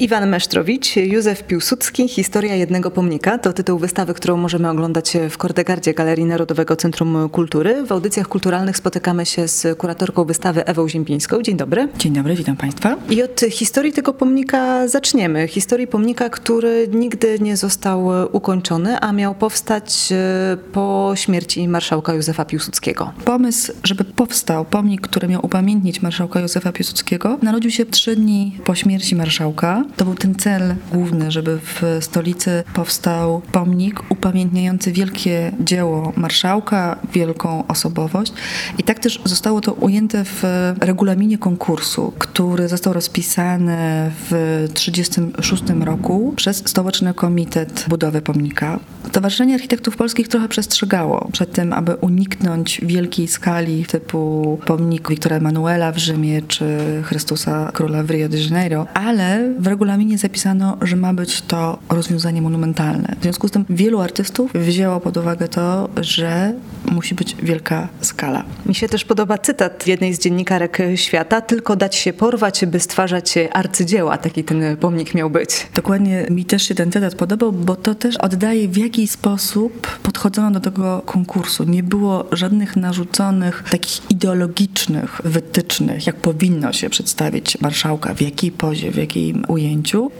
Iwan Mesztrowicz, Józef Piłsudski, Historia jednego pomnika to tytuł wystawy, którą możemy oglądać w Kordegardzie Galerii Narodowego Centrum Kultury. W audycjach kulturalnych spotykamy się z kuratorką wystawy Ewą Ziempińską. Dzień dobry. Dzień dobry, witam Państwa. I od historii tego pomnika zaczniemy. Historii pomnika, który nigdy nie został ukończony, a miał powstać e, po śmierci marszałka Józefa Piłsudskiego. Pomysł, żeby powstał pomnik, który miał upamiętnić marszałka Józefa Piłsudskiego, narodził się trzy dni po śmierci marszałka. To był ten cel główny, żeby w stolicy powstał pomnik upamiętniający wielkie dzieło marszałka, wielką osobowość. I tak też zostało to ujęte w regulaminie konkursu, który został rozpisany w 1936 roku przez Stołeczny Komitet Budowy Pomnika. Stowarzyszenie Architektów Polskich trochę przestrzegało przed tym, aby uniknąć wielkiej skali typu pomnik Wiktora Emanuela w Rzymie czy Chrystusa Króla w Rio de Janeiro, ale w regulaminie zapisano, że ma być to rozwiązanie monumentalne. W związku z tym wielu artystów wzięło pod uwagę to, że musi być wielka skala. Mi się też podoba cytat jednej z dziennikarek świata: tylko dać się porwać, by stwarzać arcydzieła. Taki ten pomnik miał być. Dokładnie mi też się ten cytat podobał, bo to też oddaje w jaki sposób podchodzono do tego konkursu. Nie było żadnych narzuconych takich ideologicznych wytycznych, jak powinno się przedstawić marszałka, w jakiej pozie, w jakim ujęciu.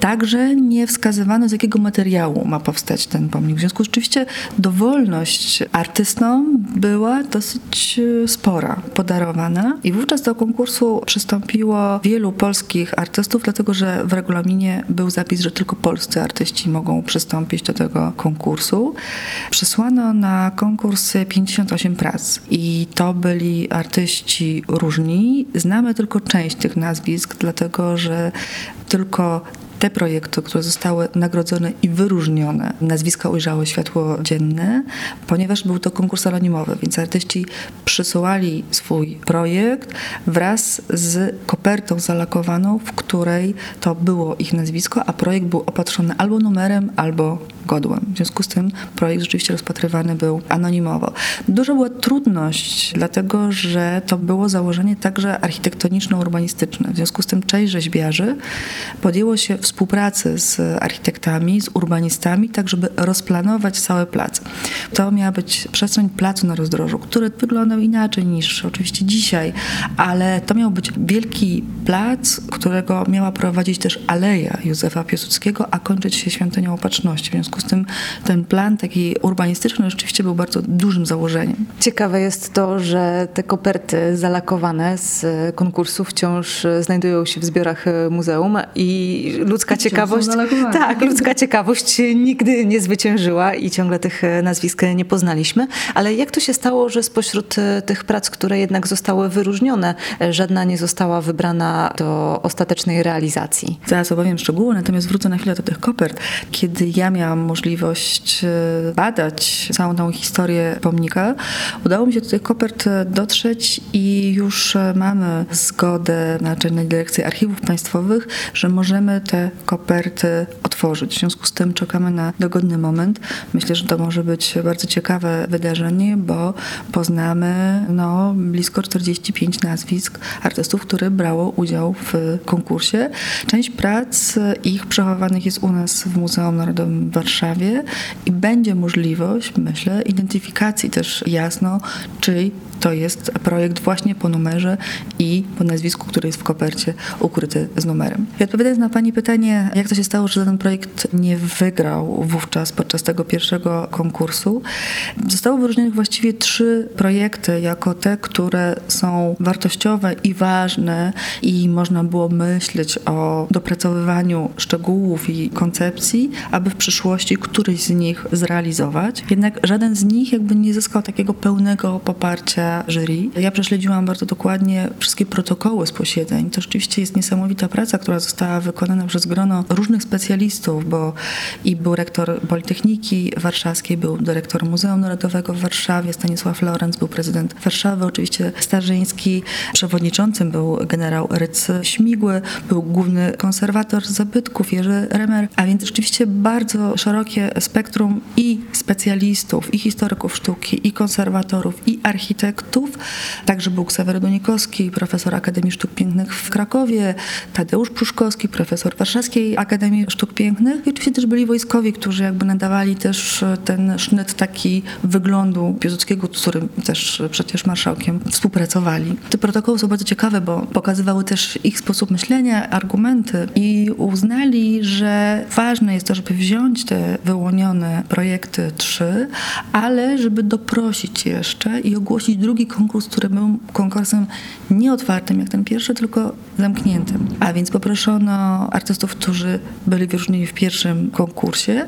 Także nie wskazywano, z jakiego materiału ma powstać ten pomnik. W związku z oczywiście dowolność artystom była dosyć e, spora, podarowana. I wówczas do konkursu przystąpiło wielu polskich artystów, dlatego że w regulaminie był zapis, że tylko polscy artyści mogą przystąpić do tego konkursu. Przesłano na konkurs 58 prac i to byli artyści różni. Znamy tylko część tych nazwisk, dlatego że tylko 어, te projekty, które zostały nagrodzone i wyróżnione, nazwiska ujrzały światło dzienne, ponieważ był to konkurs anonimowy, więc artyści przysyłali swój projekt wraz z kopertą zalakowaną, w której to było ich nazwisko, a projekt był opatrzony albo numerem, albo godłem. W związku z tym projekt rzeczywiście rozpatrywany był anonimowo. Duża była trudność, dlatego że to było założenie także architektoniczno-urbanistyczne. W związku z tym część rzeźbiarzy podjęło się współpracy z architektami, z urbanistami, tak żeby rozplanować cały plac. To miała być przestrzeń placu na rozdrożu, który wyglądał inaczej niż oczywiście dzisiaj, ale to miał być wielki plac, którego miała prowadzić też aleja Józefa Piłsudskiego, a kończyć się świątynią opatrzności. W związku z tym ten plan taki urbanistyczny rzeczywiście był bardzo dużym założeniem. Ciekawe jest to, że te koperty zalakowane z konkursu wciąż znajdują się w zbiorach muzeum i ludzka ciekawość. Tak, ludzka ciekawość nigdy nie zwyciężyła i ciągle tych nazwisk nie poznaliśmy. Ale jak to się stało, że spośród tych prac, które jednak zostały wyróżnione, żadna nie została wybrana do ostatecznej realizacji? Zaraz opowiem szczegóły, natomiast wrócę na chwilę do tych kopert. Kiedy ja miałam możliwość e, badać całą tą historię pomnika, udało mi się do tych kopert dotrzeć i już mamy zgodę Naczelnej Dyrekcji Archiwów Państwowych, że możemy te koperty otworzyć. W związku z tym czekamy na dogodny moment. Myślę, że to może być bardzo ciekawe wydarzenie, bo poznamy no, blisko 45 nazwisk artystów, które brało udział w konkursie. Część prac ich przechowanych jest u nas w Muzeum Narodowym w Warszawie i będzie możliwość, myślę, identyfikacji też jasno, czyj to jest projekt właśnie po numerze i po nazwisku, który jest w kopercie ukryty z numerem. I odpowiadając na Pani pytanie, jak to się stało, że ten projekt nie wygrał wówczas podczas tego pierwszego konkursu, zostały wyróżnione właściwie trzy projekty jako te, które są wartościowe i ważne i można było myśleć o dopracowywaniu szczegółów i koncepcji, aby w przyszłości któryś z nich zrealizować. Jednak żaden z nich jakby nie zyskał takiego pełnego poparcia jury. Ja prześledziłam bardzo dokładnie wszystkie protokoły z posiedzeń. To rzeczywiście jest niesamowita praca, która została wykonana przez grono różnych specjalistów, bo i był rektor Politechniki Warszawskiej, był dyrektor Muzeum Narodowego w Warszawie, Stanisław Lorenz, był prezydent Warszawy, oczywiście Starzyński, przewodniczącym był generał Ryc Śmigły, był główny konserwator zabytków Jerzy Remer, a więc rzeczywiście bardzo szerokie spektrum i specjalistów, i historyków sztuki, i konserwatorów, i architektów, Także był Ksawery Dunikowski, profesor Akademii Sztuk Pięknych w Krakowie, Tadeusz Pruszkowski, profesor Warszawskiej Akademii Sztuk Pięknych i oczywiście też byli wojskowi, którzy jakby nadawali też ten sznyt taki wyglądu Piłsudskiego, z którym też przecież marszałkiem współpracowali. Te protokoły są bardzo ciekawe, bo pokazywały też ich sposób myślenia, argumenty i uznali, że ważne jest to, żeby wziąć te wyłonione projekty trzy, ale żeby doprosić jeszcze i ogłosić drugi konkurs, który był konkursem nieotwartym jak ten pierwszy, tylko zamkniętym. A więc poproszono artystów, którzy byli wyróżnieni w pierwszym konkursie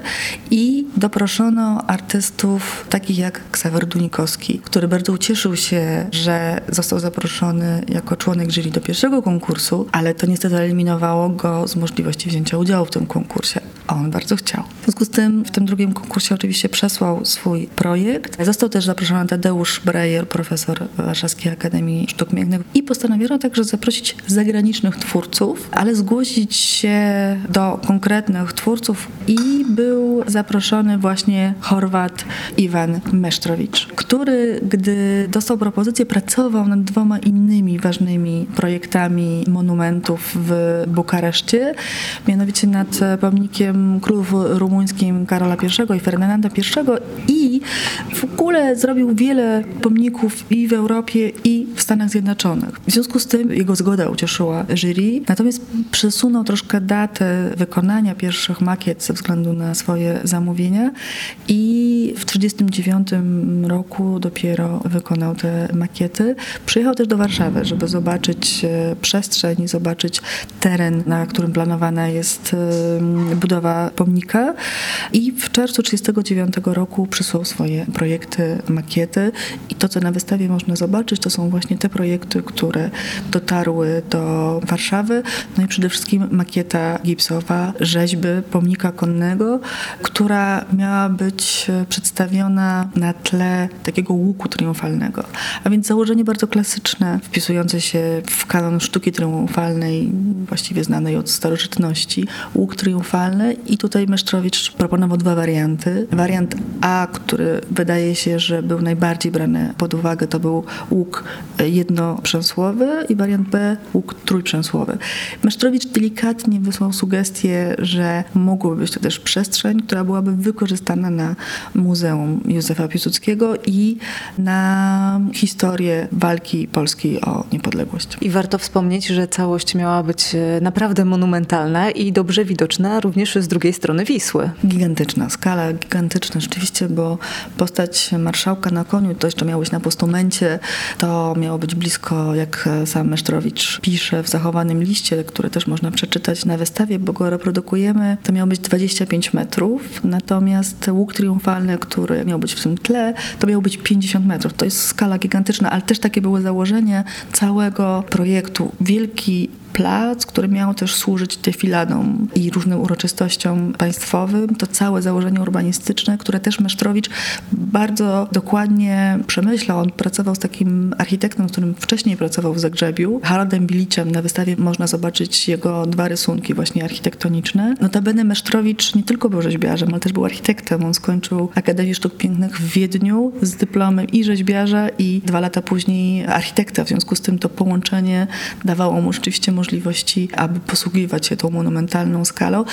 i doproszono artystów takich jak Ksawer Dunikowski, który bardzo ucieszył się, że został zaproszony jako członek jury do pierwszego konkursu, ale to niestety eliminowało go z możliwości wzięcia udziału w tym konkursie. A on bardzo chciał. W związku z tym w tym drugim konkursie oczywiście przesłał swój projekt. Został też zaproszony Tadeusz Breyer, profesor Warszawskiej Akademii Sztuk Pięknych i postanowiono także zaprosić zagranicznych twórców, ale zgłosić się do konkretnych twórców i był zaproszony właśnie Chorwat Iwan Mesztrowicz, który gdy dostał propozycję pracował nad dwoma innymi ważnymi projektami monumentów w Bukareszcie, mianowicie nad pomnikiem królów rumuńskim Karola I i Ferdynanda I i w ogóle zrobił wiele pomników i w Europie i w Stanach Zjednoczonych. W związku z tym jego zgoda ucieszyła jury, natomiast przesunął troszkę datę wykonania pierwszych makiet ze względu na swoje zamówienia i w 1939 roku dopiero wykonał te makiety. Przyjechał też do Warszawy, żeby zobaczyć e, przestrzeń i zobaczyć teren, na którym planowana jest e, budowa pomnika i w czerwcu 1939 roku przysłał swoje projekty, makiety i to, co na wystawie można zobaczyć, to są właśnie te projekty, które dotarły do Warszawy, no i przede wszystkim makieta gipsowa rzeźby pomnika konnego, która miała być przedstawiona na tle takiego łuku triumfalnego. A więc założenie bardzo klasyczne, wpisujące się w kanon sztuki triumfalnej, właściwie znanej od starożytności. Łuk triumfalny i tutaj Mesztrowicz proponował dwa warianty. Wariant A, który wydaje się, że był najbardziej brany pod uwagę, to był łuk jednoprzęsłowy i wariant B łuk trójprzęsłowy. Mesztrowicz delikatnie wysłał sugestię, że mogłoby być to też przestrzeń, która byłaby wykorzystana na Muzeum Józefa Piłsudskiego i na historię walki Polski o niepodległość. I warto wspomnieć, że całość miała być e, naprawdę monumentalna i dobrze widoczna również z drugiej strony Wisły. Gigantyczna skala, gigantyczna rzeczywiście, bo postać marszałka na koniu to jeszcze miało być na postumencie, to miało być blisko, jak sam Mesztrowicz pisze w zachowanym liście, które też można przeczytać na wystawie, bo go reprodukujemy. To miało być 25 metrów, natomiast łuk triumfalny, który miał być w tym tle, to miało być 50 metrów. To jest skala gigantyczna, ale też takie było założenie całego projektu. Wielki plac, który miał też służyć defiladom i różnym uroczystościom państwowym. To całe założenie urbanistyczne, które też Mesztrowicz bardzo dokładnie przemyślał. On pracował z takim architektem, którym wcześniej pracował w Zagrzebiu, Haroldem Biliciem. Na wystawie można zobaczyć jego dwa rysunki właśnie architektoniczne. Notabene Mesztrowicz nie tylko był rzeźbiarzem, ale też był architektem. On skończył Akademię Sztuk Pięknych w Wiedniu z dyplomem i rzeźbiarza i dwa lata później architekta. W związku z tym to połączenie dawało mu rzeczywiście możliwości, aby posługiwać się tą monumentalną skalą.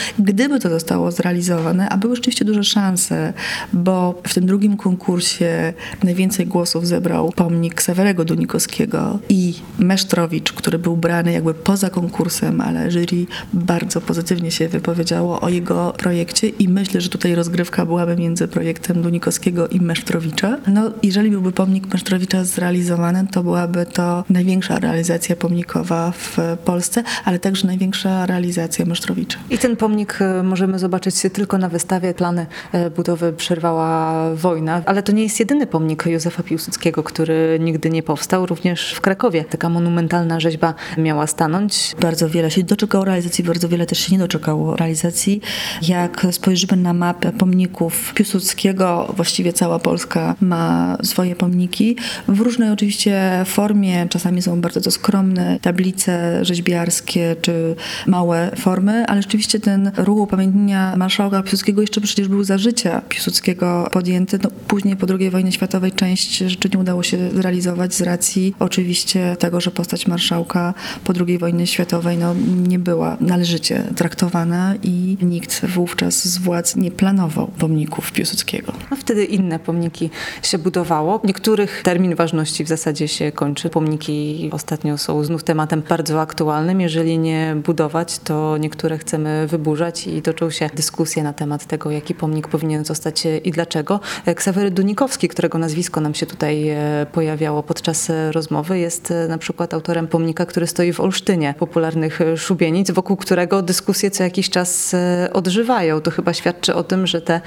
Gdyby to zostało zrealizowane, a były rzeczywiście duże szanse, bo w tym drugim konkursie najwięcej głosów zebrał pomnik Sewerego Dunikowskiego i Mesztrowicz, który był brany jakby poza konkursem, ale jury bardzo pozytywnie się wypowiedziało o jego projekcie i myślę, że tutaj rozgrywka byłaby między projektem Dunikowskiego i Mesztrowicza. No, jeżeli byłby pomnik Mesztrowicza zrealizowany, to byłaby to największa realizacja pomnikowa w Polsce ale także największa realizacja Mesztrowicza. I ten pomnik e, możemy zobaczyć tylko na wystawie. Plany e, budowy przerwała wojna, ale to nie jest jedyny pomnik Józefa Piłsudskiego, który nigdy nie powstał. również w Krakowie. Taka monumentalna rzeźba miała stanąć. Bardzo wiele się doczekało realizacji, bardzo wiele też się nie doczekało realizacji. Jak spojrzymy na mapę pomników Piłsudskiego, właściwie cała Polska ma swoje pomniki. W różnej oczywiście formie, czasami są bardzo to skromne tablice rzeźbiarskie czy małe formy, ale rzeczywiście ten ruch upamiętnienia marszałka Piłsudskiego jeszcze przecież był za życia Piłsudskiego podjęty. No, później po II wojnie światowej część rzeczy nie udało się zrealizować z racji oczywiście tego, że postać marszałka po II wojnie światowej no, nie była należycie traktowana i nikt wówczas z władz nie planował pomników Piłsudskiego. A wtedy inne pomniki się budowało. Niektórych termin ważności w zasadzie się kończy. Pomniki ostatnio są znów tematem bardzo aktualnym. Jeżeli nie budować, to niektóre chcemy wyburzać i toczą się dyskusje na temat tego, jaki pomnik powinien zostać i dlaczego. Ksawery Dunikowski, którego nazwisko nam się tutaj e, pojawiało podczas rozmowy, jest e, na przykład autorem pomnika, który stoi w Olsztynie, popularnych szubienic, wokół którego dyskusje co jakiś czas e, odżywają. To chyba świadczy o tym, że te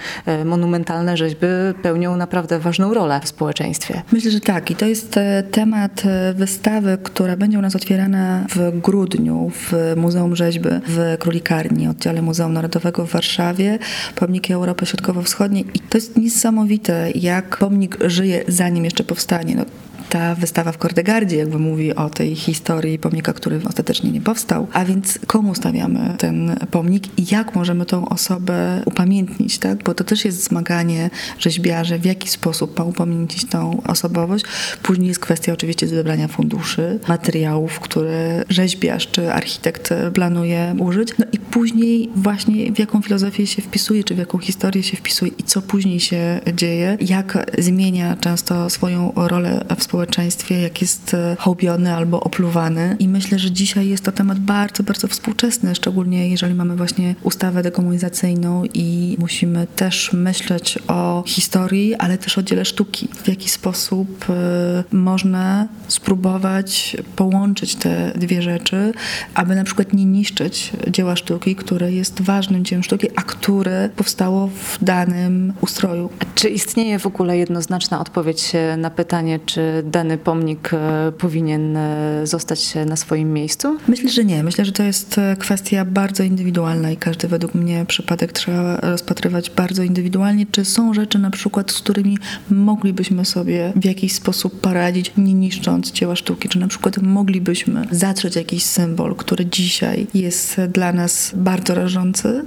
monumentalne rzeźby pełnią naprawdę ważną rolę w społeczeństwie. Myślę, że tak. I to jest temat wystawy, która będzie u nas otwierana w grudniu w Muzeum Rzeźby w Królikarni, oddziale Muzeum Narodowego w Warszawie, pomniki Europy Środkowo-Wschodniej. I to jest niesamowite, jak pomnik żyje zanim jeszcze powstanie. No, ta wystawa w Kordegardzie jakby mówi o tej historii pomnika, który ostatecznie nie powstał. A więc komu stawiamy ten pomnik i jak możemy tą osobę upamiętnić, tak? Bo to też jest zmaganie rzeźbiarzy, w jaki sposób ma upamiętnić tą osobowość. Później jest kwestia oczywiście zebrania funduszy, materiałów, które rzeźbiarz czy architekt planuje użyć. No i później właśnie w jaką filozofię się wpisuje, czy w jaką historię się wpisuje i co później się dzieje, jak zmienia często swoją rolę w społeczeństwie społeczeństwie, jak jest e, hołbiony albo opluwany. I myślę, że dzisiaj jest to temat bardzo, bardzo współczesny, szczególnie jeżeli mamy właśnie ustawę dekomunizacyjną i musimy też myśleć o historii, ale też o dziele sztuki. W jaki sposób e, można spróbować połączyć te dwie rzeczy, aby na przykład nie niszczyć dzieła sztuki, które jest ważnym dziełem sztuki, a które powstało w danym ustroju. Czy istnieje w ogóle jednoznaczna odpowiedź na pytanie, czy dany pomnik e, powinien e, zostać na swoim miejscu? Myślę, że nie. Myślę, że to jest e, kwestia bardzo indywidualna i każdy według mnie przypadek trzeba rozpatrywać bardzo indywidualnie. Czy są rzeczy na przykład, z którymi moglibyśmy sobie w jakiś sposób poradzić, nie niszcząc dzieła sztuki? Czy na przykład moglibyśmy zatrzeć jakiś symbol, który dzisiaj jest dla nas bardzo rażący?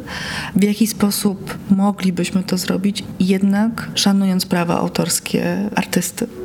W jaki sposób moglibyśmy to zrobić, jednak szanując prawa autorskie artysty?